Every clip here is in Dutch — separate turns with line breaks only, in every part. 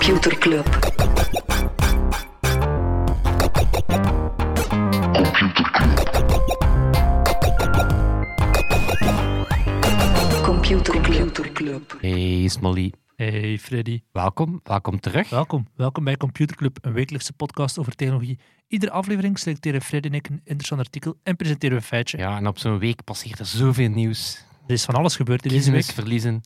Computer Club. Computer Club.
Hey Smolly,
Hey Freddy,
welkom, welkom terug.
welkom. Welkom bij Computer Club, een wekelijkse podcast over technologie. Iedere aflevering selecteren Freddy en ik een interessant artikel en presenteren we een feitje.
Ja, en op zo'n week passeert er zoveel nieuws.
Er is van alles gebeurd in deze week.
verliezen.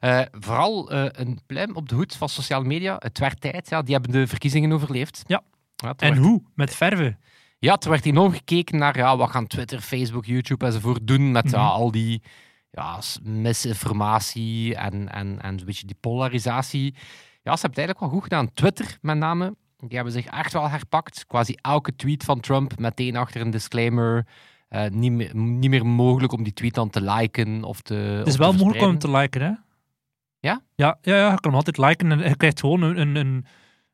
Eh, vooral eh, een pluim op de hoed van sociale media. Het werd tijd, ja, die hebben de verkiezingen overleefd.
Ja.
Ja,
En
werd,
hoe? Met verven.
ja, er werd enorm gekeken naar ja, wat gaan Twitter, Facebook, YouTube enzovoort doen met ja,
Mhm.
al die ja, misinformatie en, en, en een beetje die polarisatie. Ja, ze hebben het eigenlijk wel goed gedaan. Twitter met name, die hebben zich echt wel herpakt. Quasi elke tweet van Trump meteen achter een disclaimer. Eh, niet, meer, niet meer mogelijk om die tweet dan te liken of te
Het is wel mogelijk om hem te liken, hè?
Ja?
Ja, ja, ja je kan hem altijd liken en je krijgt gewoon een... een, een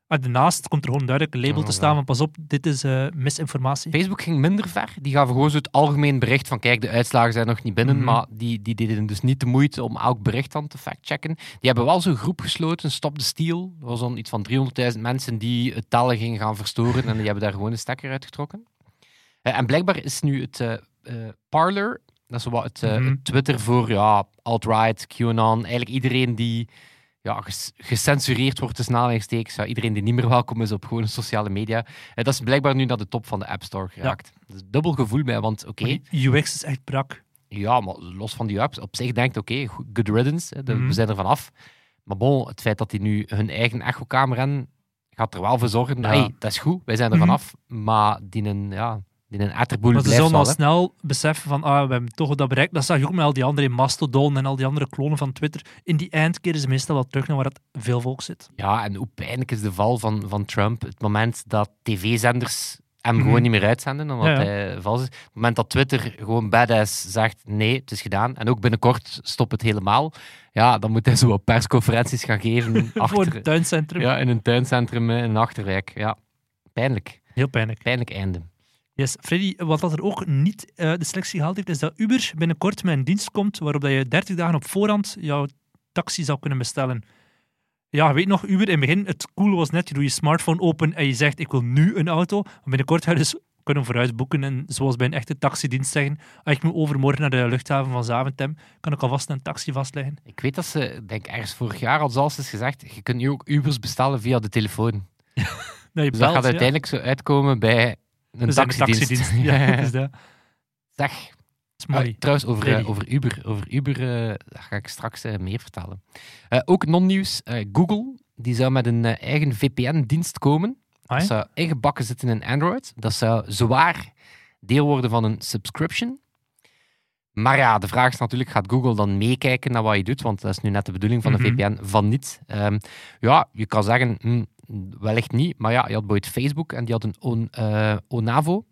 daarnaast komt er gewoon duidelijk een label
Oh,
te
ja.
staan van pas op, dit is eh, misinformatie.
Facebook ging minder ver. Die gaven gewoon zo het algemeen bericht van kijk, de uitslagen zijn nog niet binnen,
Mhm.
maar die, die deden dus niet de moeite om elk bericht dan te factchecken. Die hebben wel zo'n groep gesloten, Stop the Steal. Er was dan iets van 300.000 mensen die het tellen gingen gaan verstoren en die hebben daar gewoon een stekker uitgetrokken. Eh, en blijkbaar is nu het eh eh, Parler, dat is wat het,
Mhm.
het Twitter voor ja, alt-right, QAnon, eigenlijk iedereen die ja, ges- gecensureerd wordt tussen aanhalingstekens, ja, iedereen die niet meer welkom is op gewone sociale media. Dat is blijkbaar nu naar de top van de App Store geraakt. Dat is een dubbel gevoel bij, want oké,
UX is echt brak.
ja, maar los van die apps, op zich denkt oké, go- good riddance, de-
Mhm.
we zijn er vanaf. Maar bon, het feit dat die nu hun eigen echokamer hebben, gaat er wel voor zorgen,
Ja.
hey, dat is goed, wij zijn er
Mhm.
vanaf, maar die een, ja, die een
Maar ze al snel beseffen van, ah, we hebben toch dat bereikt. Dat zag je ook met al die andere Mastodon en al die andere klonen van Twitter. In die eind keren ze meestal wel terug naar waar het veel volk zit.
Ja, en hoe pijnlijk is de val van, van Trump? Het moment dat tv-zenders hem
Mhm.
gewoon niet meer uitzenden, omdat
Ja, ja.
hij vals is. Het moment dat Twitter gewoon badass zegt, nee, het is gedaan. En ook binnenkort stop het helemaal. Ja, dan moet hij zo wat persconferenties gaan geven
Voor
achter,
het tuincentrum.
ja, in een tuincentrum in een achterwijk. Ja, pijnlijk.
Heel pijnlijk.
Pijnlijk einde.
Yes. Freddy, wat dat er ook niet eh, de selectie gehaald heeft, is dat Uber binnenkort met een dienst komt waarop dat je 30 dagen op voorhand jouw taxi zou kunnen bestellen. Ja, weet nog, Uber in het begin, het cool was net, je doet je smartphone open en je zegt, ik wil nu een auto. Maar binnenkort ga je dus kunnen vooruit boeken en zoals bij een echte taxidienst zeggen, ah, ik moet overmorgen naar de luchthaven van Zaventem, kan ik alvast een taxi vastleggen.
Ik weet dat ze, denk ergens vorig jaar al zelfs is gezegd, je kunt nu ook Ubers bestellen via de telefoon.
Je
Dus dat gaat
ja.
uiteindelijk zo uitkomen bij een
Dus een
taxidienst.
Ja, dat dat.
Zeg,
is mooi.
Ah, trouwens, over, eh, over Uber, over Uber eh, daar ga ik straks eh, meer vertellen. Eh, ook non-nieuws. eh, Google die zou met een eh, eigen VPN-dienst komen. Dat zou ingebakken zitten in Android. Dat zou zwaar deel worden van een subscription. Maar ja, de vraag is natuurlijk, gaat Google dan meekijken naar wat je doet? Want dat is nu net de bedoeling van een
Mhm.
VPN van niet. Ehm, ja, je kan zeggen, hm, wellicht niet. Maar ja, je had bijvoorbeeld Facebook en die had een On- eh, Onavo.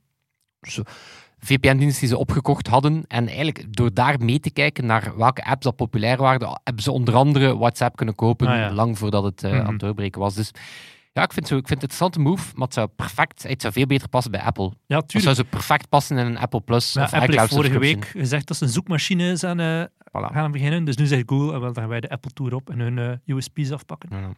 VPN-dienst die ze opgekocht hadden. En eigenlijk door daar mee te kijken naar welke apps dat populair waren, hebben ze onder andere WhatsApp kunnen kopen,
Ah, ja.
lang voordat het eh,
Mhm.
aan het doorbreken was. Dus ja, ik vind, zo, ik vind het een interessante move, maar het zou perfect, het zou veel beter passen bij Apple.
Ja, tuurlijk.
zou zo perfect passen in een Apple Plus of
Apple heeft vorige week gezegd dat ze een zoekmachine zijn, eh,
Voilà.
gaan beginnen. Dus nu zegt Google, eh, wel, dan gaan wij de Apple Tour op en hun eh, USP's afpakken.
Ja.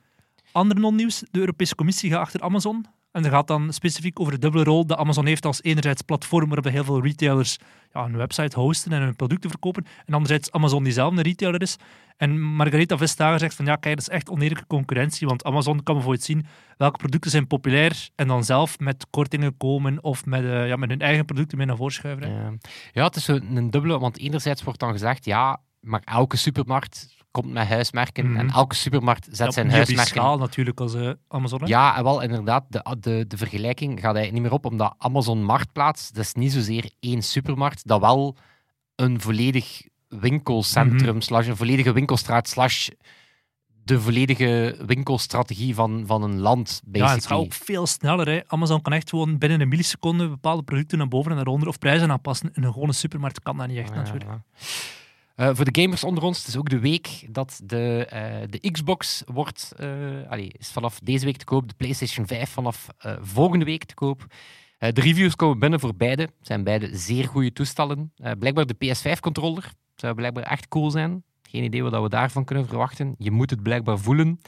Ander non-nieuws, de Europese Commissie gaat achter Amazon. En dat gaat dan specifiek over de dubbele rol dat Amazon heeft als enerzijds platform waarop heel veel retailers ja, een website hosten en hun producten verkopen. En anderzijds Amazon die zelf een retailer is. En Margaretha Vestager zegt van ja, kijk, dat is echt oneerlijke concurrentie, want Amazon kan bijvoorbeeld zien welke producten zijn populair en dan zelf met kortingen komen of met, eh, ja, met hun eigen producten mee naar voren schuiven.
Ja. ja, het is een dubbele, want enerzijds wordt dan gezegd, ja, maar elke supermarkt komt met huismerken
Mhm.
en elke supermarkt zet
Ja,
zijn huismerken
schaal natuurlijk als eh, Amazon. hè.
Ja, en wel inderdaad, de, de, de vergelijking gaat eigenlijk niet meer op, omdat Amazon Marktplaats, dat is niet zozeer één supermarkt, dat wel een volledig winkelcentrum,
Mhm.
slash een volledige winkelstraat, slash de volledige winkelstrategie van, van een land,
Ja, en het gaat
basically.
ook veel sneller. Hè. Amazon kan echt gewoon binnen een milliseconde bepaalde producten naar boven en naar onder of prijzen aanpassen. En een gewone supermarkt kan dat niet echt
Ja,
natuurlijk.
ja. Eh, voor de gamers onder ons, het is ook de week dat de, eh, de Xbox wordt, eh, allee, is vanaf deze week te koop, de PlayStation 5 vanaf volgende week te koop. De reviews komen binnen voor beide. Het zijn beide zeer goede toestellen. Blijkbaar de PS5-controller zou blijkbaar echt cool zijn. Geen idee wat we daarvan kunnen verwachten. Je moet het blijkbaar voelen.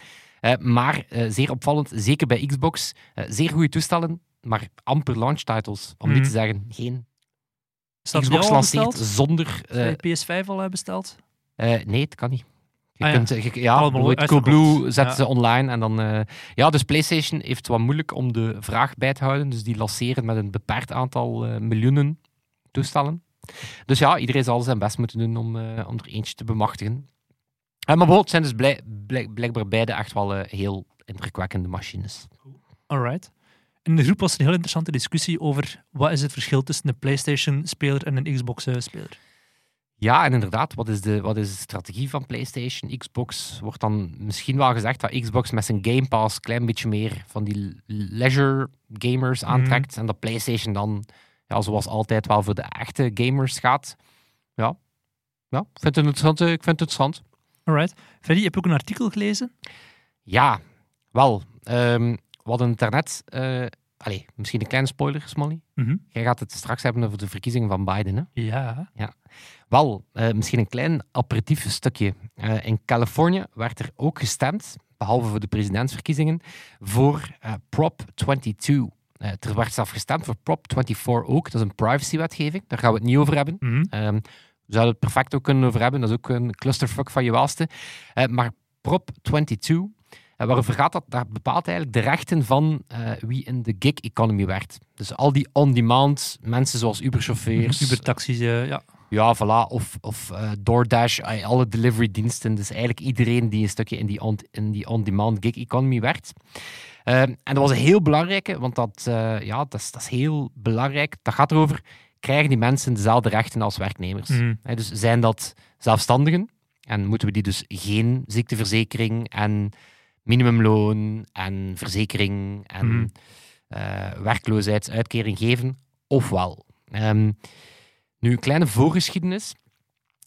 Maar zeer opvallend, zeker bij Xbox, zeer goede toestellen, maar amper launch titles. Om niet
Mhm.
te zeggen, geen.
Dat
Xbox lanceert zonder... eh,
Heb je PS5 al eh, besteld?
eh, nee, het kan niet. Je
Ah, ja.
je- ja. Coolblue zetten
Ja.
ze online en dan... eh, ja, dus PlayStation heeft het wat moeilijk om de vraag bij te houden. Dus die lanceren met een beperkt aantal eh, miljoenen toestellen. Dus ja, iedereen zal zijn best moeten doen om, eh, om er eentje te bemachtigen. Eh, maar bijvoorbeeld zijn dus blij- blijk- blijkbaar beide echt wel eh, heel indrukwekkende machines.
Alright. In de groep was er een heel interessante discussie over wat is het verschil tussen een PlayStation-speler en een Xbox-speler.
Ja, en inderdaad, wat is, de, wat is de strategie van PlayStation? Xbox wordt dan misschien wel gezegd dat Xbox met zijn Game Pass een klein beetje meer van die leisure gamers aantrekt. En dat PlayStation dan, ja, zoals altijd, wel voor de echte gamers gaat. Ja, ja ik vind het interessant. eh, Ik vind het interessant.
Alright. Freddy, heb je ook een artikel gelezen?
Ja, wel. ehm we hadden het daarnet... eh allee, misschien een kleine spoiler, Smolly.
Mhm.
Jij gaat het straks hebben over de verkiezingen van Biden, hè?
Ja.
Wel, eh, misschien een klein aperitief stukje. Eh, in Californië werd er ook gestemd, behalve voor de presidentsverkiezingen, voor Prop 22. Eh, er werd zelf gestemd voor Prop 24 ook. Dat is een privacywetgeving, daar gaan we het niet over hebben. Ehm, we zouden het perfect ook kunnen over hebben, dat is ook een clusterfuck van je welste. Maar Prop 22, eh, waarover gaat dat? Dat bepaalt eigenlijk de rechten van eh, wie in de gig economy werkt. Dus al die on-demand mensen zoals Uber-chauffeurs,
Uber-taxis, eh, ja.
ja, voilà. Of, of eh, DoorDash, alle delivery diensten. Dus eigenlijk iedereen die een stukje in die on- in die on-demand gig economy werkt. En dat was een heel belangrijke, want dat, ja, dat, is, dat is heel belangrijk. Dat gaat erover, krijgen die mensen dezelfde rechten als werknemers? Hè, dus zijn dat zelfstandigen? En moeten we die dus geen ziekteverzekering en minimumloon en verzekering en eh, werkloosheidsuitkering geven? Ofwel. Ehm, nu, een kleine voorgeschiedenis.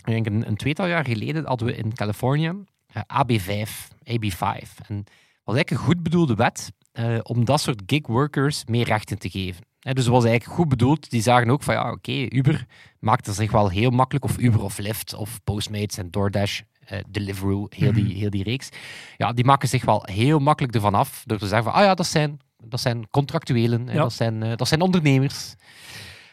Ik denk een, een tweetal jaar geleden hadden we in Californië eh, AB5, AB5. En dat was eigenlijk een goed bedoelde wet eh, om dat soort gig workers meer rechten te geven. Hè, dus het was eigenlijk goed bedoeld. Die zagen ook van ja, oké, Uber maakt er zich wel heel makkelijk, of Uber of Lyft of Postmates en DoorDash, Deliveroo, heel, die,
Mhm.
heel die reeks. Ja, die maken zich wel heel makkelijk ervan af door te zeggen van ah ja, dat zijn, dat zijn contractuelen,
Ja.
dat, zijn, eh, dat zijn ondernemers.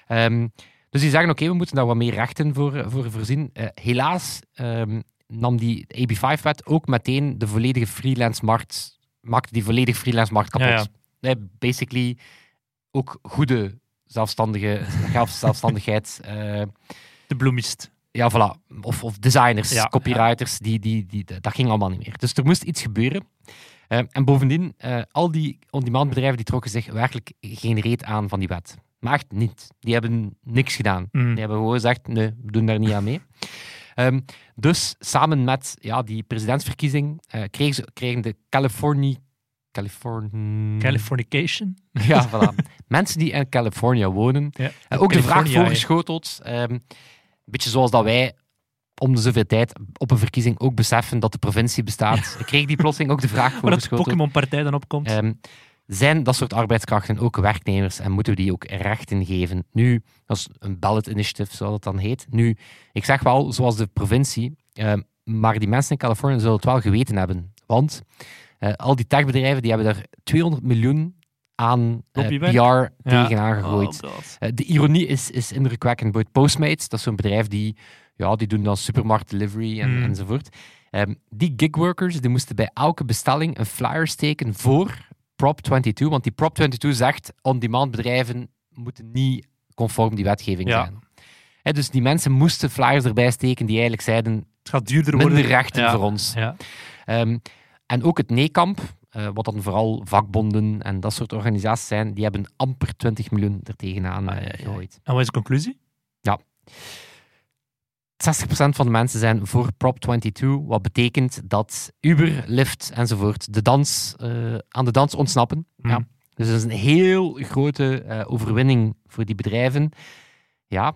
Ehm, dus die zeggen, oké, we moeten daar wat meer rechten voor, eh, voor voorzien. Eh, helaas ehm, nam die AB5-wet ook meteen de volledige freelance-markt, maakte die volledige freelance-markt kapot.
Ja,
Nee, basically ook goede zelfstandige, zelfstandigheid. eh,
De bloemist.
Ja, voilà. Of, of designers,
Ja,
copywriters, Die, die, die, dat ging allemaal niet meer. Dus er moest iets gebeuren. Eh, en bovendien, eh, al die on-demand bedrijven die trokken zich werkelijk geen reet aan van die wet. Maar echt niet. Die hebben niks gedaan.
Mhm.
Die hebben gewoon gezegd, nee, we doen daar niet aan mee. Ehm, dus samen met ja, die presidentsverkiezing eh, kregen, ze, kregen de Californië... Californië...
Californication.
Ja, voilà. Mensen die in Californië wonen.
Ja.
Eh, ook de vraag
California,
voorgeschoteld. ehm, een beetje zoals dat wij om de zoveel tijd op een verkiezing ook beseffen dat de provincie bestaat. Kreeg die plotseling ook de vraag
Waar dat de. Pokémon-partij dan opkomt.
Ehm, zijn dat soort arbeidskrachten ook werknemers en moeten we die ook rechten geven? Nu, dat is een ballot initiative, zoals het dan heet. Nu, ik zeg wel, zoals de provincie, ehm, maar die mensen in Californië zullen het wel geweten hebben. Want eh, al die techbedrijven die hebben daar 200 miljoen aan eh,
Lobbywerk?
PR
Ja.
tegenaan gegooid.
Oh.
Eh, de ironie is, is indrukwekkend. Bij Postmates, dat is zo'n bedrijf die, ja, die doen dan supermarkt delivery en,
Mm.
enzovoort. Ehm, die gigworkers die moesten bij elke bestelling een flyer steken voor Prop 22. Want die Prop 22 zegt, on-demand bedrijven moeten niet conform die wetgeving
Ja.
zijn. Dus die mensen moesten flyers erbij steken die eigenlijk zeiden,
Het gaat duurder worden.
minder rechten
Ja.
voor ons.
Ja.
Ehm, en ook het NECAMP, eh, wat dan vooral vakbonden en dat soort organisaties zijn, die hebben amper 20 miljoen er tegenaan
ja, ja.
gegooid.
En wat is de conclusie?
60% van de mensen zijn voor Prop 22, wat betekent dat Uber, Lyft enzovoort de dans, eh, aan de dans ontsnappen.
Mhm.
Ja. Dus dat is een heel grote eh, overwinning voor die bedrijven. Ja,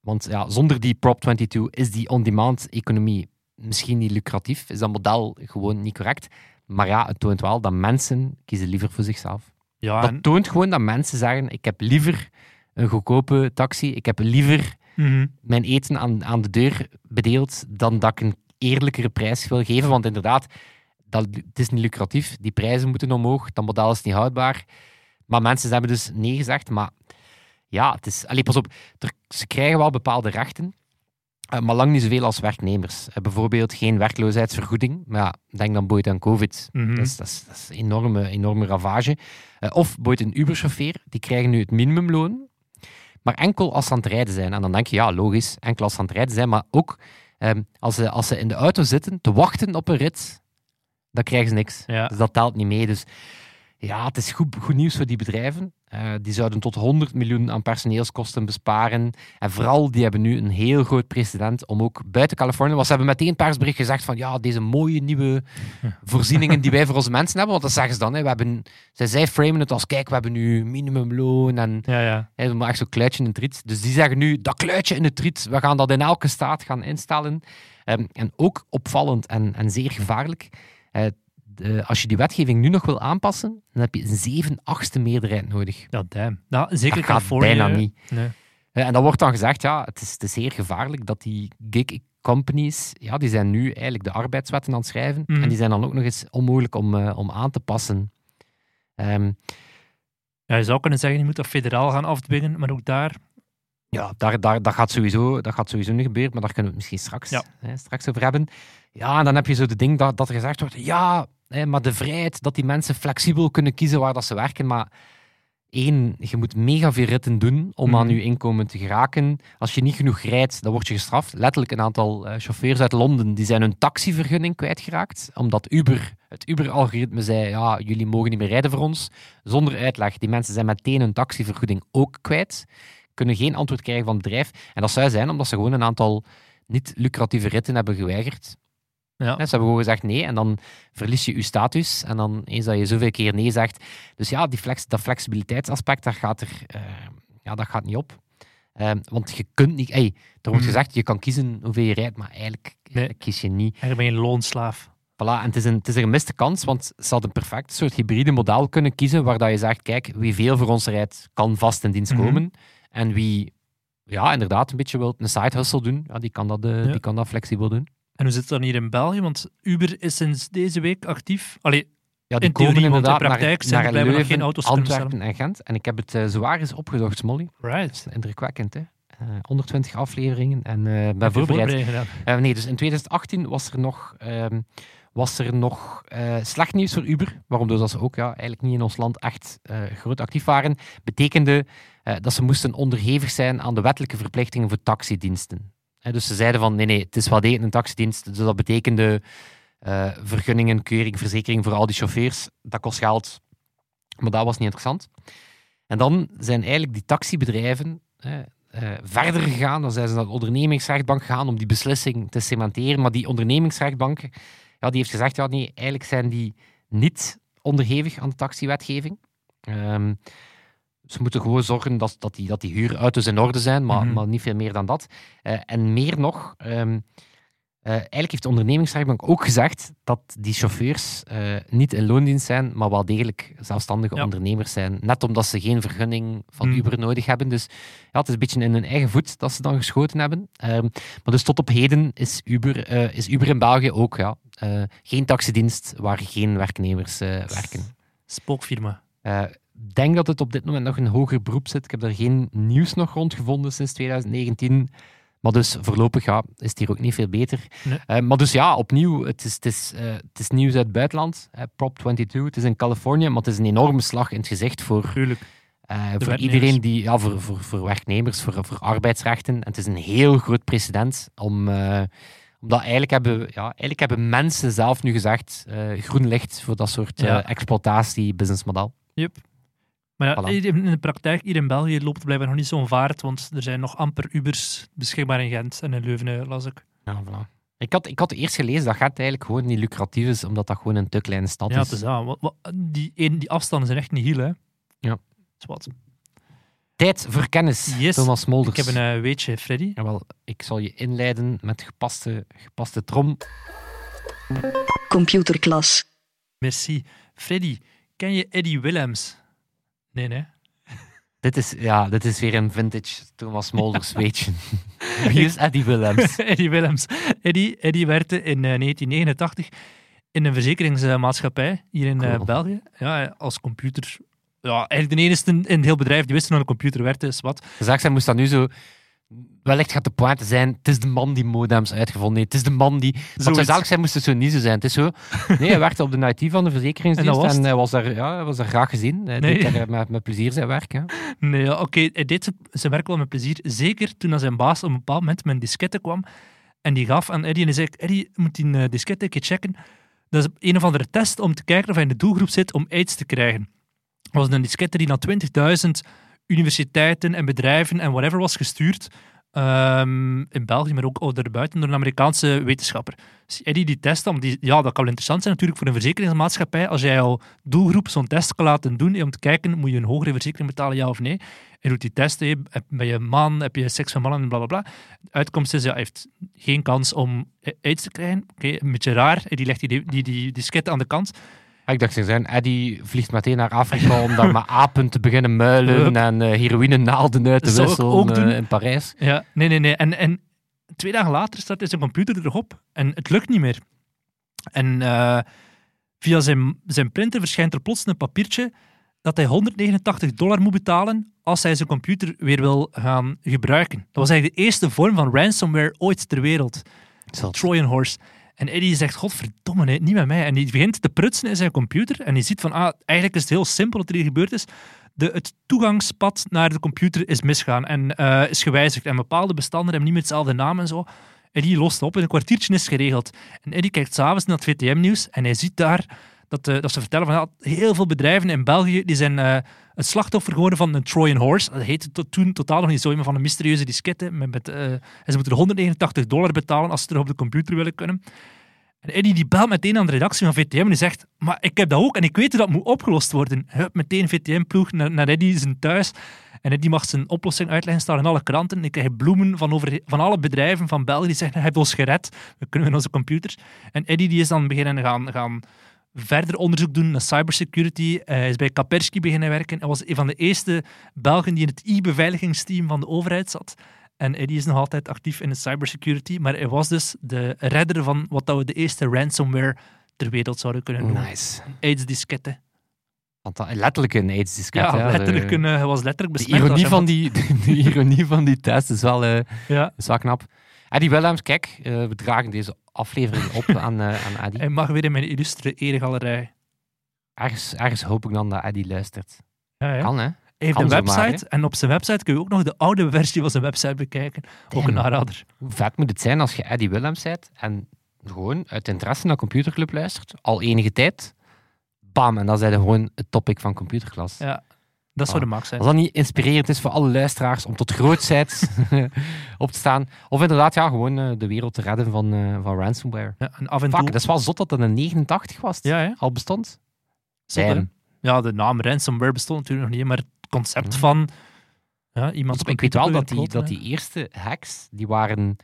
want ja, zonder die Prop 22 is die on-demand economie misschien niet lucratief, is dat model gewoon niet correct. Maar ja, het toont wel dat mensen kiezen liever voor zichzelf.
Ja,
Dat toont gewoon dat mensen zeggen, ik heb liever een goedkope taxi, ik heb liever
Mhm.
mijn eten aan, aan de deur bedeeld dan dat ik een eerlijkere prijs wil geven. Want inderdaad, dat, het is niet lucratief, die prijzen moeten omhoog, dat model is niet houdbaar. Maar mensen hebben dus nee gezegd, maar ja, het is... Allee, pas op, er, ze krijgen wel bepaalde rechten, eh, maar lang niet zoveel als werknemers. Eh, bijvoorbeeld geen werkloosheidsvergoeding, maar ja, denk dan boeit aan COVID.
Mhm.
Dat is, dat is, dat is een enorme, enorme ravage. Eh, of boeit een Uber-chauffeur, die krijgen nu het minimumloon, maar enkel als ze aan het rijden zijn. En dan denk je, ja, logisch, enkel als ze aan het rijden zijn, maar ook ehm, als, ze, als ze in de auto zitten te wachten op een rit, dan krijgen ze niks.
Ja.
Dus dat telt niet mee. Dus ja, het is goed, goed nieuws voor die bedrijven. Eh, die zouden tot 100 miljoen aan personeelskosten besparen. En vooral, die hebben nu een heel groot precedent om ook buiten Californië... Want ze hebben meteen persbericht gezegd van ja, deze mooie nieuwe voorzieningen die wij voor onze mensen hebben. Want dat zeggen ze dan. Hè. We hebben, zij, zij framen het als, kijk, we hebben nu minimumloon en
Ja, ja.
Hè, maar echt zo'n kluitje in het riet. Dus die zeggen nu, dat kluitje in het riet, we gaan dat in elke staat gaan instellen. Ehm, en ook opvallend en, en zeer gevaarlijk. eh, de- als je die wetgeving nu nog wil aanpassen, dan heb je een 7 achtste meerderheid nodig.
Ja, damn. Nou, zeker
Dat gaat
Californië.
bijna niet.
Nee.
Eh, en dan wordt dan gezegd, ja, het is, het is zeer gevaarlijk dat die gig companies, ja, die zijn nu eigenlijk de arbeidswetten aan het schrijven.
Mhm.
En die zijn dan ook nog eens onmogelijk om, eh, om aan te passen. Ehm,
Ja, je zou kunnen zeggen, je moet dat federaal gaan afdwingen, maar ook daar...
Ja, daar, daar, dat, gaat sowieso, dat gaat sowieso niet gebeuren, maar daar kunnen we het misschien straks,
Ja.
hè, straks over hebben. Ja, en dan heb je zo de ding dat, dat er gezegd wordt, ja, hè, maar de vrijheid dat die mensen flexibel kunnen kiezen waar dat ze werken, maar één, je moet mega veel ritten doen om aan
Mhm.
je inkomen te geraken. Als je niet genoeg rijdt, dan word je gestraft. Letterlijk een aantal eh, chauffeurs uit Londen, die zijn hun taxivergunning kwijtgeraakt, omdat Uber, het Uber-algoritme zei, ja, jullie mogen niet meer rijden voor ons, zonder uitleg. Die mensen zijn meteen hun taxivergoeding ook kwijt kunnen geen antwoord krijgen van het bedrijf. En dat zou zijn omdat ze gewoon een aantal niet lucratieve ritten hebben geweigerd.
Ja.
Ze hebben gewoon gezegd nee en dan verlies je je status. En dan eens dat je zoveel keer nee zegt. Dus ja, die flex, dat flexibiliteitsaspect, daar gaat er, eh, ja, dat gaat niet op. Ehm, want je kunt niet... Hey, er wordt
Mhm.
gezegd, je kan kiezen hoeveel je rijdt, maar eigenlijk
Nee.
eh, kies je niet.
Eigenlijk ben je een loonslaaf.
Voilà, en het is, een, het is een gemiste kans, want ze hadden een perfect soort hybride model kunnen kiezen, waar dat je zegt, kijk, wie veel voor ons rijdt, kan vast in dienst
Mhm.
komen. En wie, ja, inderdaad, een beetje wil een side hustle doen, ja, die, kan dat, eh,
Ja.
die kan dat flexibel doen.
En hoe zit het dan hier in België? Want Uber is sinds deze week actief. Allee,
Ja, die
In
komen
theorie, want in
inderdaad
praktijk
naar,
zijn
naar Leuven,
geen auto's
Antwerpen en Gent. En ik heb het eh, zwaar eens opgezocht, Smolly. Dat
right.
is indrukwekkend, hè. Eh, 120 afleveringen en eh ben voorbereid. Eh, nee, dus in 2018 was er nog, ehm, was er nog eh, slecht nieuws voor Uber. Waarom dus dat ze ook ja, eigenlijk niet in ons land echt eh, groot actief waren. Betekende eh, dat ze moesten onderhevig zijn aan de wettelijke verplichtingen voor taxidiensten. Dus ze zeiden van nee, nee, het is wel degelijk een taxidienst. Dus dat betekende eh, vergunningen, keuring, verzekering voor al die chauffeurs. Dat kost geld. Maar dat was niet interessant. En dan zijn eigenlijk die taxibedrijven eh, verder gegaan. Dan zijn ze naar de ondernemingsrechtbank gegaan om die beslissing te cementeren. Maar die ondernemingsrechtbank ja, die heeft gezegd, ja, nee, eigenlijk zijn die niet onderhevig aan de taxiwetgeving. Ehm, ze moeten gewoon zorgen dat, dat, die, dat die huurauto's in orde zijn, maar,
Mhm.
maar niet veel meer dan dat. Eh, en meer nog, ehm, eh, eigenlijk heeft de ondernemingsrechtbank ook gezegd dat die chauffeurs eh, niet in loondienst zijn, maar wel degelijk zelfstandige
Ja.
ondernemers zijn. Net omdat ze geen vergunning van
Mhm.
Uber nodig hebben. Dus ja, het is een beetje in hun eigen voet dat ze dan geschoten hebben. Ehm, maar dus tot op heden is Uber, is Uber in België ook ja, geen taxidienst waar geen werknemers werken.
Spookfirma.
Ik denk dat het op dit moment nog een hoger beroep zit. Ik heb er geen nieuws nog rond gevonden sinds 2019. Maar dus voorlopig ja, is het hier ook niet veel beter.
Nee.
Eh, maar dus ja, opnieuw, het is, het is, eh, het is nieuws uit het buitenland. Prop 22, het is in Californië, maar het is een enorme slag in het gezicht voor eh, voor iedereen die, ja, voor, voor, voor werknemers, voor, voor arbeidsrechten. En het is een heel groot precedent om, omdat eigenlijk hebben, ja, eigenlijk hebben mensen zelf nu gezegd eh, groen licht voor dat soort
Ja.
exploitatie-businessmodel.
Maar ja,
Voilà.
in de praktijk hier in België loopt het blijkbaar nog niet zo'n vaart, want er zijn nog amper Ubers beschikbaar in Gent en in Leuven, eh, las ik.
Ja, voilà. Ik had, ik had eerst gelezen dat Gent eigenlijk gewoon niet lucratief is, omdat dat gewoon een te kleine stad
Ja,
is.
het is dat. Wat- wat- die, een- die afstanden zijn echt niet heel, hè.
Ja.
Zwat.
Tijd voor kennis,
Yes.
Thomas Molders.
Ik heb een eh, weetje, Freddy.
Jawel, ik zal je inleiden met gepaste, gepaste trom.
Computerklas.
Merci. Freddy, ken je Eddie Willems? Nee, nee.
Dit is, ja, dit is weer een vintage Thomas Molders weetje. Wie is Eddie Willems?
Eddie Willems. Eddie, Eddie werkte in eh, 1989 in een verzekeringsmaatschappij hier in eh,
Cool.
België. Ja, als computer. Ja, eigenlijk de enige in het heel bedrijf die wist hoe een computer werkte, is wat.
Zij moest dat nu zo... Wellicht gaat de pointe zijn, het is de man die modems uitgevonden heeft. Het is de man die... Want zou zijn moest het zo niet zo zijn. Het is zo... Nee, hij werkte op de IT van de verzekeringsdienst
En was
en, hij was daar, ja, hij was daar graag gezien. Hij
Nee.
deed daar met, met plezier zijn werk. Hè.
Nee, ja, oké, hij deed zijn- werk wel met plezier. Zeker toen zijn baas op een bepaald moment met een diskette kwam. En die gaf aan Eddie en hij zei, Eddie, moet die eh, diskette een keer checken. Dat is een of andere test om te kijken of hij in de doelgroep zit om aids te krijgen. Dat was een diskette die naar 20.000 universiteiten en bedrijven en whatever was gestuurd. Ehm, in België, maar ook daarbuiten door een Amerikaanse wetenschapper. Dus Eddie die test, om die, ja, dat kan wel interessant zijn natuurlijk voor een verzekeringsmaatschappij. Als jij jouw doelgroep zo'n test kan laten doen, om te kijken, moet je een hogere verzekering betalen, ja of nee. Hij doet die test, hè. Heb- ben je man, heb je seks van mannen en bla bla. De uitkomst is, hij heeft geen kans om aids te krijgen. Oké, een beetje raar. Die legt die, die, die, die aan de kant.
Ah, Ik dacht, ze zijn, Eddie vliegt meteen naar Afrika om daar met apen te beginnen muilen en eh heroïne naalden uit te wisselen
ook
eh, in Parijs.
Ja, nee, nee, nee. En, en twee dagen later staat hij zijn computer erop en het lukt niet meer. En eh, via zijn, zijn printer verschijnt er plots een papiertje dat hij 189 dollar moet betalen als hij zijn computer weer wil gaan gebruiken. Dat was eigenlijk de eerste vorm van ransomware ooit ter wereld. Trojan Horse. En Eddie zegt, godverdomme, niet met mij. En die begint te prutsen in zijn computer. En die ziet van, ah, eigenlijk is het heel simpel wat er hier gebeurd is. De, het toegangspad naar de computer is misgaan en eh, is gewijzigd. En bepaalde bestanden hebben niet meer hetzelfde naam en zo. Eddie lost op en een kwartiertje is geregeld. En Eddie kijkt s'avonds naar het VTM-nieuws en hij ziet daar dat, eh, dat ze vertellen van heel veel bedrijven in België die zijn eh, het slachtoffer geworden van een Trojan Horse. Dat heette toen totaal nog niet zo, maar van een mysterieuze diskette. Met, met, eh, en ze moeten er 189 dollar betalen als ze er op de computer willen kunnen. En Eddie die belt meteen aan de redactie van VTM en die zegt maar ik heb dat ook en ik weet dat moet opgelost worden. Hup, meteen VTM-ploeg naar, naar Eddie zijn thuis. En Eddie mag zijn oplossing uitleggen, staan in alle kranten. Ik krijg bloemen van, over, van alle bedrijven van België die zeggen, hij heeft ons gered, we kunnen onze computers. En Eddie die is dan beginnen gaan, gaan verder onderzoek doen naar cybersecurity. Eh, Hij is bij Kaspersky beginnen werken. Hij was een van de eerste Belgen die in het e-beveiligingsteam van de overheid zat. En Eddie is nog altijd actief in de cybersecurity, maar hij was dus de redder van wat dat we de eerste ransomware ter wereld zouden kunnen noemen.
Nice. Dat, letterlijk een aids-disket.
Ja, letterlijk
De-
een, eh, hij was letterlijk
De
besmet. als
ironie,
hij
van die, de ironie van die test is wel, eh,
Ja,
is wel knap. Eddie Willems, kijk, eh, we dragen deze aflevering op aan, eh aan Eddie.
hij mag weer in mijn illustre eregalerij.
Ergens, ergens hoop ik dan dat Eddie luistert.
Ja, ja.
Kan, hè?
Hij heeft een
maar,
website en op zijn website kun je ook nog de oude versie van zijn website bekijken. Ook een aanrader.
Hoe vet moet het zijn als je Eddie Willems bent en gewoon uit interesse naar Computerclub luistert, al enige tijd, bam, en dan zijn gewoon het topic van Computerklas.
Ja, dat zou
Ah.
de max zijn.
Als dat niet inspirerend is voor alle luisteraars om tot grootheid op te staan, of inderdaad ja, gewoon eh, de wereld te redden van, eh, van ransomware.
Ja, en af en
Fuck,
toe...
dat is wel zot dat dat in 89 was.
Ja, hè?
Al bestond.
Zot?
Damn.
Ja, de naam ransomware bestond natuurlijk nog niet, maar het concept van ja, iemand
Ik weet wel dat die, dat die eerste hacks, die waren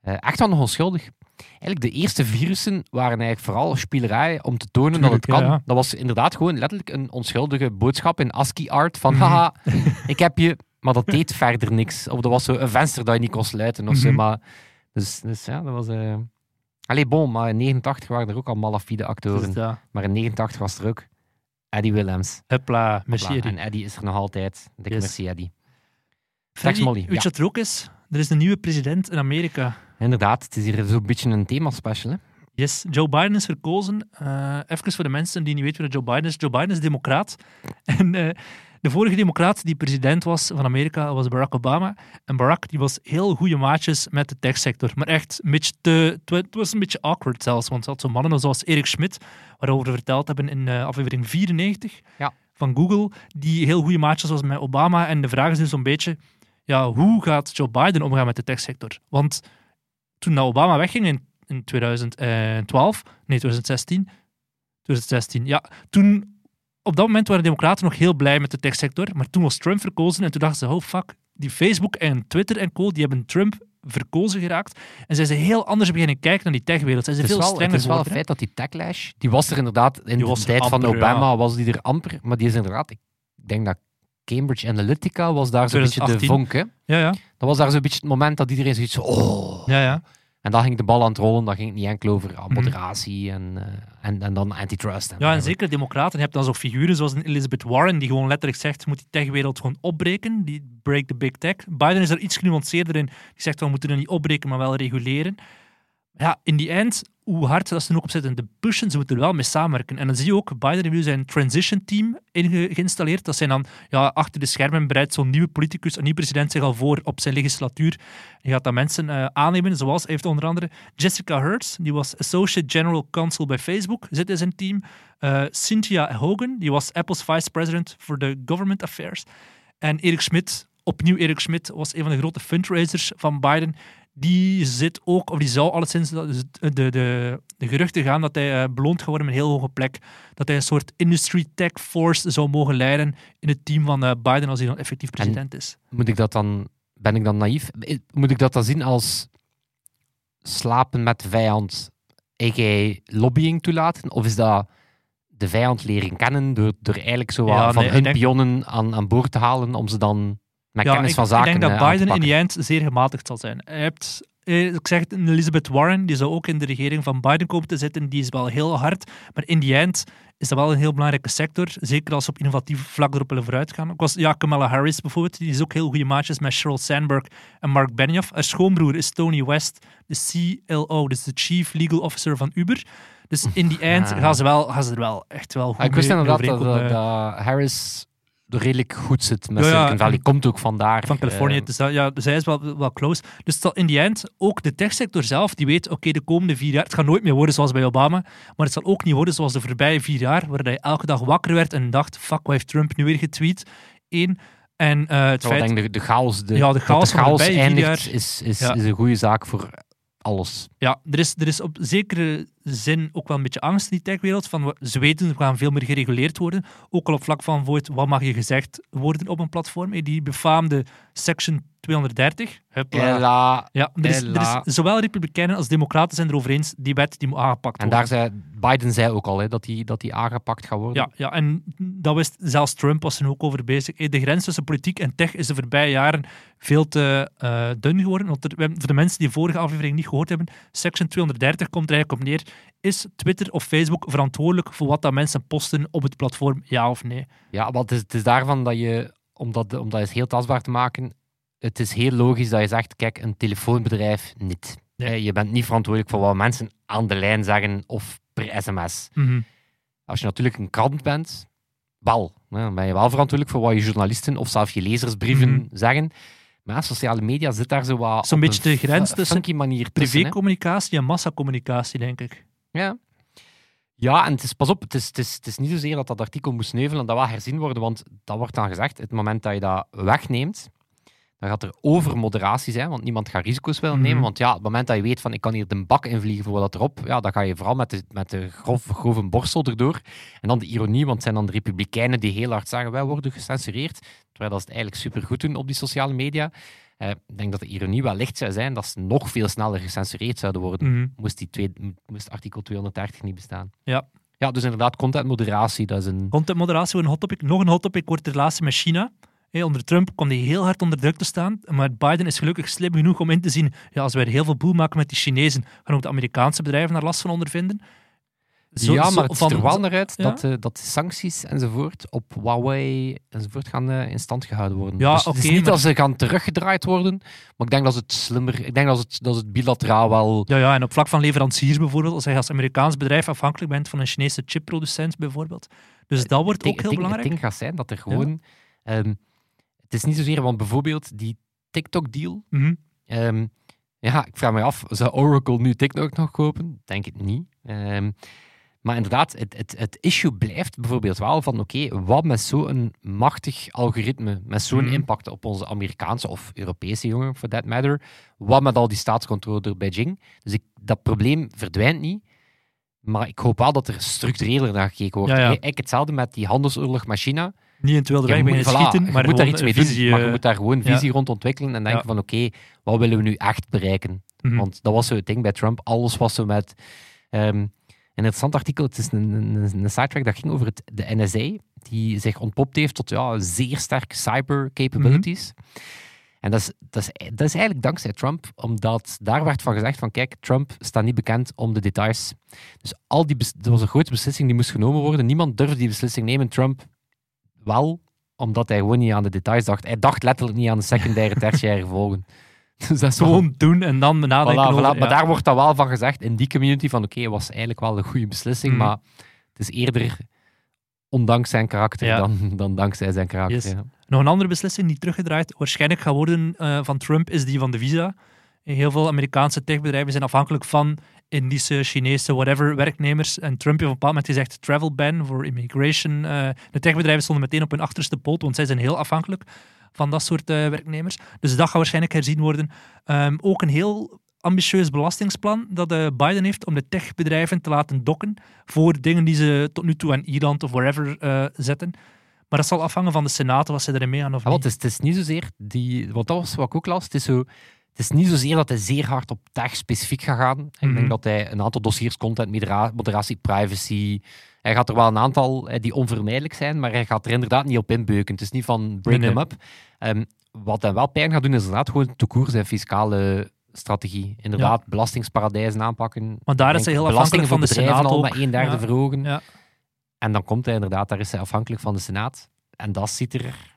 eh, echt wel nog onschuldig. Eigenlijk de eerste virussen waren eigenlijk vooral spielerij om te tonen dat het kan.
ja, ja.
Dat was inderdaad gewoon letterlijk een onschuldige boodschap in ASCII-art van
Mhm.
haha, ik heb je, maar dat deed verder niks. Of dat was zo een venster dat je niet kon sluiten of zo.
Mhm.
Maar, dus, dus ja, dat was... eh Allee, bon, maar in 89 waren er ook al malafide actoren.
Dus, ja,
Maar in 89 was er ook Eddie Willems.
hupla, merci. Eddie.
En Eddie is er nog altijd. Dikke
Yes.
merci, Eddie. Molly,
Weet
ja.
je wat er ook is? Er is een nieuwe president in Amerika.
Inderdaad, het is hier zo'n beetje een themaspecial. Hè?
Yes, Joe Biden is verkozen. Eh even voor de mensen die niet weten wie Joe Biden is. Joe Biden is democraat. En eh, de vorige democraat die president was van Amerika was Barack Obama. En Barack die was heel goede maatjes met de techsector. Maar echt een beetje te... Het wa- het was een beetje awkward zelfs. Want had zo'n mannen zoals Erik Schmidt, waarover we verteld hebben in eh, aflevering 94
Ja.
van Google, die heel goede maatjes was met Obama. En de vraag is dus zo'n beetje, ja, hoe gaat Joe Biden omgaan met de techsector? Want toen Obama wegging in, in 2012, nee, 2016, 2016, ja, toen, op dat moment waren de democraten nog heel blij met de techsector, maar toen was Trump verkozen en toen dachten ze, oh fuck, die Facebook en Twitter en co, die hebben Trump verkozen geraakt en zijn ze heel anders beginnen kijken naar die techwereld. Zijn ze
Het is
veel
wel, het
strenger
is wel
geworden,
feit dat die techlash, die was er inderdaad in
Die
de tijd van Obama, was die er amper. Maar die is inderdaad, ik denk dat Cambridge Analytica was daar zo'n beetje de
2018.
vonk. Hè?
Ja, ja.
Dat was daar zo'n beetje het moment dat iedereen zoiets oh.
ja, ja.
En dan ging de bal aan het rollen. Dan ging het niet enkel over ah, moderatie en, eh, en, en dan antitrust. En
Mhm. Ja, en zeker de democraten. Je hebt dan zo figuren zoals Elizabeth Warren, die gewoon letterlijk zegt, moet die techwereld gewoon opbreken. Die break the big tech. Biden is er iets genuanceerder in. Die zegt, we moeten het niet opbreken, maar wel reguleren. Ja, in die end, hoe hard dat ze ook op zitten, de pushen, ze moeten er wel mee samenwerken. En dan zie je ook, Biden heeft zijn transition team geïnstalleerd. Dat zijn dan ja, achter de schermen bereidt zo'n nieuwe politicus, een nieuwe president zich al voor op zijn legislatuur. Je gaat dan mensen eh, aannemen, zoals heeft onder andere Jessica Hertz, die was Associate General Counsel bij Facebook, zit in zijn team. Eh, Cynthia Hogan, die was Apple's Vice President for the Government Affairs. En Erik Schmidt, opnieuw Erik Schmidt, was een van de grote fundraisers van Biden. Die zit ook, of die zou alleszins de, de, de, geruchten gaan dat hij eh, beloond gaat worden met een heel hoge plek. Dat hij een soort industry tech force zou mogen leiden in het team van eh, Biden als hij dan effectief president is.
Moet ik dat dan, ben ik dan naïef? Moet ik dat dan zien als slapen met de vijand, a.k.a. lobbying toelaten? Of is dat de vijand leren kennen door, door eigenlijk zo
Ja,
van
nee,
hun
denk-
pionnen aan, aan boord te halen om ze dan met kennis
ik,
van zaken
ik denk
eh,
dat
te
Biden in die eind zeer gematigd zal zijn. Hij hebt, eh, ik zeg het, Elizabeth Warren, die zou ook in de regering van Biden komen te zitten. Die is wel heel hard, maar in die eind is dat wel een heel belangrijke sector. Zeker als ze op innovatief vlak erop willen vooruitgaan. Ik was, ja, Kamala Harris bijvoorbeeld, die is ook heel goede maatjes met Sheryl Sandberg en Mark Benioff. Haar schoonbroer is Tony West, de CLO, dus de Chief Legal Officer van Uber. Dus in die eind
Ah.
gaan ze, wel, gaan ze er wel echt wel goed
Ah, ik wist
mee
inderdaad dat, dat, dat Harris redelijk goed zit met
Ja, ja,
Silicon Valley. Komt ook vandaar.
van Californië. dus dat, ja, zij is wel, wel close. Dus dat in die end, ook de techsector zelf, die weet, oké, de komende vier jaar, het gaat nooit meer worden zoals bij Obama, maar het zal ook niet worden zoals de voorbije vier jaar, waar hij elke dag wakker werd en dacht, fuck, wat heeft Trump nu weer getweet? Eén. En eh, het feit...
denk de, de chaos, de,
Ja, de chaos de
chaos eindigt,
jaar.
is, is, is een goede zaak voor alles.
Ja, er is, er is op zekere zin ook wel een beetje angst in die techwereld. Van, ze weten, we gaan veel meer gereguleerd worden. Ook al op vlak van wat mag je gezegd worden op een platform. Die befaamde Section 230. Hupla.
Ella.
Ja, er is, er zowel republikeinen als democraten zijn erover eens, die wet die moet aangepakt
En
worden.
daar zei Biden zei ook al hè, dat die, dat die aangepakt gaat worden.
Ja, ja, en dat wist zelfs Trump was er ook over bezig. De grens tussen politiek en tech is de voorbije jaren veel te eh, dun geworden. Want er- voor de mensen die de vorige aflevering niet gehoord hebben, Section 230 komt er eigenlijk op neer. Is Twitter of Facebook verantwoordelijk voor wat dat mensen posten op het platform, ja of nee?
Ja, want het is, het is daarvan dat je, om dat, om dat eens heel tastbaar te maken, het is heel logisch dat je zegt, kijk, een telefoonbedrijf niet.
Nee.
Eh, Je bent niet verantwoordelijk voor wat mensen aan de lijn zeggen of per sms.
Mhm.
Als je natuurlijk een krant bent, wel. Dan ben je wel verantwoordelijk voor wat je journalisten of zelfs je lezersbrieven
Mhm.
zeggen. Maar sociale media zit daar zo wat
Zo'n beetje de grens tussen
manier.
Privécommunicatie en massacommunicatie, denk ik.
Ja. Ja, en het is, pas op, het is, het, is, het is niet zozeer dat dat artikel moest sneuvelen en dat wel herzien worden, want dat wordt dan gezegd, het moment dat je dat wegneemt, dan gaat er overmoderatie zijn, want niemand gaat risico's willen
Mhm.
nemen. Want ja, het moment dat je weet van ik kan hier de bak invliegen voor wat dat erop, ja, dan ga je vooral met de, met de grof, grove borstel erdoor. En dan de ironie, want het zijn dan de republikeinen die heel hard zeggen, wij worden gecensureerd, terwijl dat ze het eigenlijk supergoed doen op die sociale media. Eh, ik denk dat de ironie wel licht zou zijn dat ze nog veel sneller gecensureerd zouden worden
Mhm.
moest, die twee, moest artikel 230 niet bestaan.
Ja.
Ja, dus inderdaad, contentmoderatie, dat is een...
Contentmoderatie een hot topic. Nog een hot topic wordt de relatie met China. Hey, onder Trump kwam die heel hard onder druk te staan. Maar Biden is gelukkig slim genoeg om in te zien. Ja, als wij er heel veel boel maken met die Chinezen, gaan ook de Amerikaanse bedrijven daar last van ondervinden. Zo-
ja, maar het
van-
ziet er wel naar uit
Ja?
dat, eh, dat sancties enzovoort op Huawei enzovoort gaan eh, in stand gehouden worden.
Ja,
dus het is niet
maar-
dat ze gaan teruggedraaid worden, maar ik denk dat het slimmer... Ik denk dat het, dat het bilateraal wel...
Ja, ja, en op vlak van leveranciers bijvoorbeeld, als je als Amerikaans bedrijf afhankelijk bent van een Chinese chipproducent bijvoorbeeld. Dus dat wordt ook heel belangrijk.
Het ding gaat zijn dat er gewoon... ehm, het is niet zozeer, want bijvoorbeeld die TikTok-deal...
Mhm.
Ehm, ja, ik vraag me af, zou Oracle nu TikTok nog kopen? Denk het niet. Ehm, maar inderdaad, het, het, het issue blijft bijvoorbeeld wel van, oké, wat met zo'n machtig algoritme, met zo'n
Mhm.
impact op onze Amerikaanse of Europese jongeren, for that matter, wat met al die staatscontrole door Beijing? Dus ik, dat probleem verdwijnt niet, maar ik hoop wel dat er structureler naar gekeken wordt.
Ja, ja.
Eigenlijk hetzelfde met die handelsoorlog met China.
Niet in het wilde
Je
weg
moet,
beginnen
voilà,
schieten,
je
maar
moet daar iets mee
visie,
doen, maar je
eh,
moet daar gewoon visie rond ontwikkelen en denken van oké, wat willen we nu echt bereiken?
Mhm.
Want dat was zo het ding bij Trump. Alles was zo met... ehm, een interessant artikel, het is een, een, een sidetrack dat ging over het, de NSA, die zich ontpopt heeft tot ja, zeer sterke cyber capabilities.
Mhm.
En dat is, dat, is, dat is eigenlijk dankzij Trump, omdat daar werd van gezegd van kijk, Trump staat niet bekend om de details. Dus al die dat was een grote beslissing die moest genomen worden. Niemand durfde die beslissing nemen. Trump wel, omdat hij gewoon niet aan de details dacht. Hij dacht letterlijk niet aan de secundaire, tertiaire gevolgen. Dus dat is
Gewoon doen en dan nadenken
Voilà,
over...
voilà.
ja.
Maar daar wordt dan wel van gezegd in die community van oké, was eigenlijk wel een goede beslissing,
Mhm.
maar het is eerder ondanks zijn karakter
Ja.
dan, dan dankzij zijn karakter.
Yes.
ja.
Nog een andere beslissing die teruggedraaid waarschijnlijk gaat worden eh, van Trump is die van de visa. Heel veel Amerikaanse techbedrijven zijn afhankelijk van Indische, Chinese, whatever werknemers. En Trump heeft op een bepaald moment gezegd travel ban voor immigration. Eh, de techbedrijven stonden meteen op hun achterste poot, want zij zijn heel afhankelijk van dat soort eh, werknemers. Dus dat gaat waarschijnlijk herzien worden. Ehm, ook een heel ambitieus belastingsplan dat eh, Biden heeft om de techbedrijven te laten dokken voor dingen die ze tot nu toe aan Ierland of wherever zetten. Maar dat zal afhangen van de Senaat, wat ze erin mee gaan of
Ah, wel,
niet.
het, is, het is niet zozeer die, want dat was wat ik ook las. Het is, zo, het is niet zozeer dat hij zeer hard op tech specifiek gaat gaan. Ik
Mhm.
denk dat hij een aantal dossiers, content, modera- moderatie, privacy. Hij gaat er wel een aantal eh, die onvermijdelijk zijn, maar hij gaat er inderdaad niet op inbeuken. Het is niet van break
Nee,
them up. Ehm, wat hij wel pijn gaat doen, is inderdaad gewoon te koers zijn fiscale strategie. Inderdaad, belastingsparadijzen aanpakken.
Maar daar is hij heel afhankelijk van de Senaat
al met een derde
Ja.
verhogen.
Ja.
En dan komt hij inderdaad, daar is hij afhankelijk van de Senaat. En dat ziet er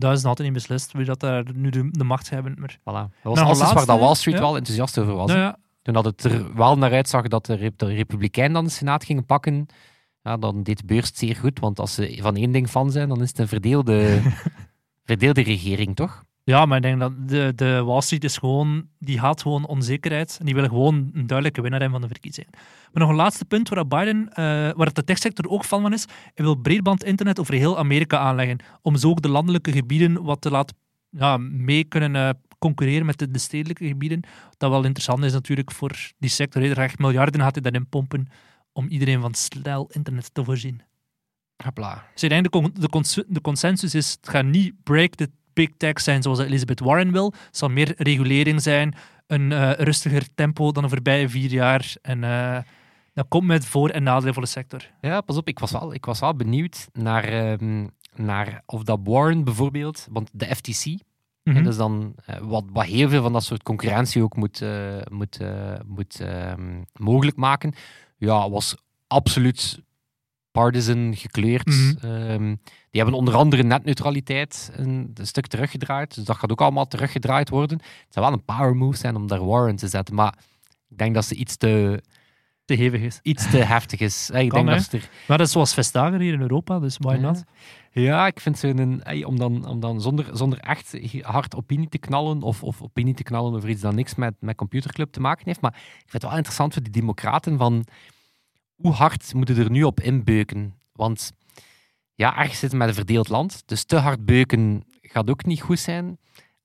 Dat is nog altijd niet beslist wie dat daar nu de, de macht hebben. Maar,
Voilà. Dat was
nog
alles waar dat Wall Street
ja.
wel enthousiast over was.
nou ja,
Toen dat het er wel naar uitzag dat de, Rep- de Republikeinen dan de Senaat gingen pakken, ja, dan deed de beurs het zeer goed. Want als ze van één ding van zijn, dan is het een verdeelde, verdeelde regering, toch?
Ja, maar ik denk dat de, de Wall Street is gewoon, die haat gewoon onzekerheid. En die willen gewoon een duidelijke winnaar hebben van de verkiezingen. Maar nog een laatste punt waar Biden, eh, waar het de techsector ook van van is. Hij wil breedband internet over heel Amerika aanleggen. Om zo ook de landelijke gebieden wat te laten ja, mee kunnen eh, concurreren met de, de stedelijke gebieden. Dat wel interessant is natuurlijk voor die sector. Hij echt miljarden gaat hij daarin pompen om iedereen van snel internet te voorzien.
Hopla.
Dus ik denk de, con- de, cons- de consensus is, het gaat niet break the big tech zijn zoals Elizabeth Warren wil. Het zal meer regulering zijn, een eh, rustiger tempo dan de voorbije vier jaar. En eh, dat komt met voor- en nadelen voor de sector.
Ja, pas op, ik was wel, ik was wel benieuwd naar, ehm, naar of dat Warren bijvoorbeeld, want de FTC. En dat is dan eh, wat, wat heel veel van dat soort concurrentie ook moet, moet, moet ehm, mogelijk maken. Ja, was absoluut partisan gekleurd.
Mhm.
Ehm, die hebben onder andere netneutraliteit een, een stuk teruggedraaid. Dus dat gaat ook allemaal teruggedraaid worden. Het zou wel een power move zijn om daar Warren te zetten. Maar ik denk dat ze iets te,
Te hevig is.
iets te heftig is. Ik
Kan,
denk dat ze er
Maar dat is zoals Vestager hier in Europa, dus why
Ja.
not?
Ja, ik vind zo'n... ey, Om dan, om dan zonder, zonder echt hard opinie te knallen, of, of opinie te knallen over iets dat niks met, met computerclub te maken heeft, maar ik vind het wel interessant voor die democraten van hoe hard moeten er nu op inbeuken? Want ja, ergens zitten we met een verdeeld land, dus te hard beuken gaat ook niet goed zijn.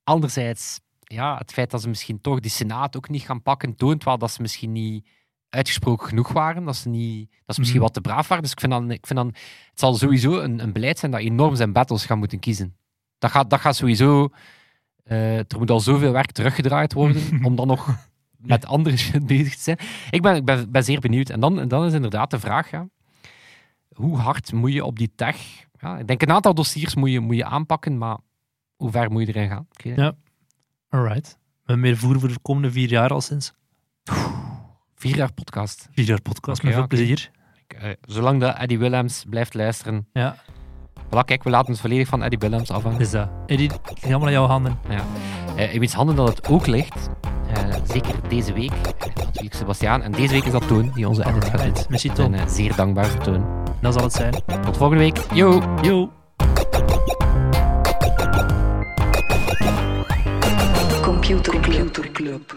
Anderzijds, ja, het feit dat ze misschien toch die senaat ook niet gaan pakken, toont wel dat ze misschien niet uitgesproken genoeg waren. Dat ze, niet, dat ze misschien
Mhm.
wat te braaf waren. Dus ik vind dan, ik vind dan het zal sowieso een, een beleid zijn dat enorm zijn battles gaat moeten kiezen. Dat gaat, dat gaat sowieso... eh, er moet al zoveel werk teruggedraaid worden om dan nog met andere shit bezig te zijn. Ik ben, ik ben, ben zeer benieuwd. En dan, dan is inderdaad de vraag, ja, hoe hard moet je op die tech... Ja, ik denk een aantal dossiers moet je, moet je aanpakken, maar hoe ver moet je erin gaan?
Ja. Alright. Hebben meer voer voor de komende vier jaar al sinds.
Vier jaar podcast.
Vier jaar podcast, met veel
ja,
plezier.
Ik, eh, zolang dat Eddie Willems blijft luisteren.
Ja,
Voilà, kijk, we laten het volledig van Eddie Willems afhangen.
is dat. Eddie, helemaal in jouw handen.
Eh, in wiens handen dat het ook ligt, zeker deze week, eh, natuurlijk Sebastiaan. En deze week is dat Toon die onze edit gaat doen.
Merci
Ik ben
Tom.
eh, zeer dankbaar voor Toon.
Dat zal het zijn.
Tot volgende week. Yo!
Yo.
Computer Club.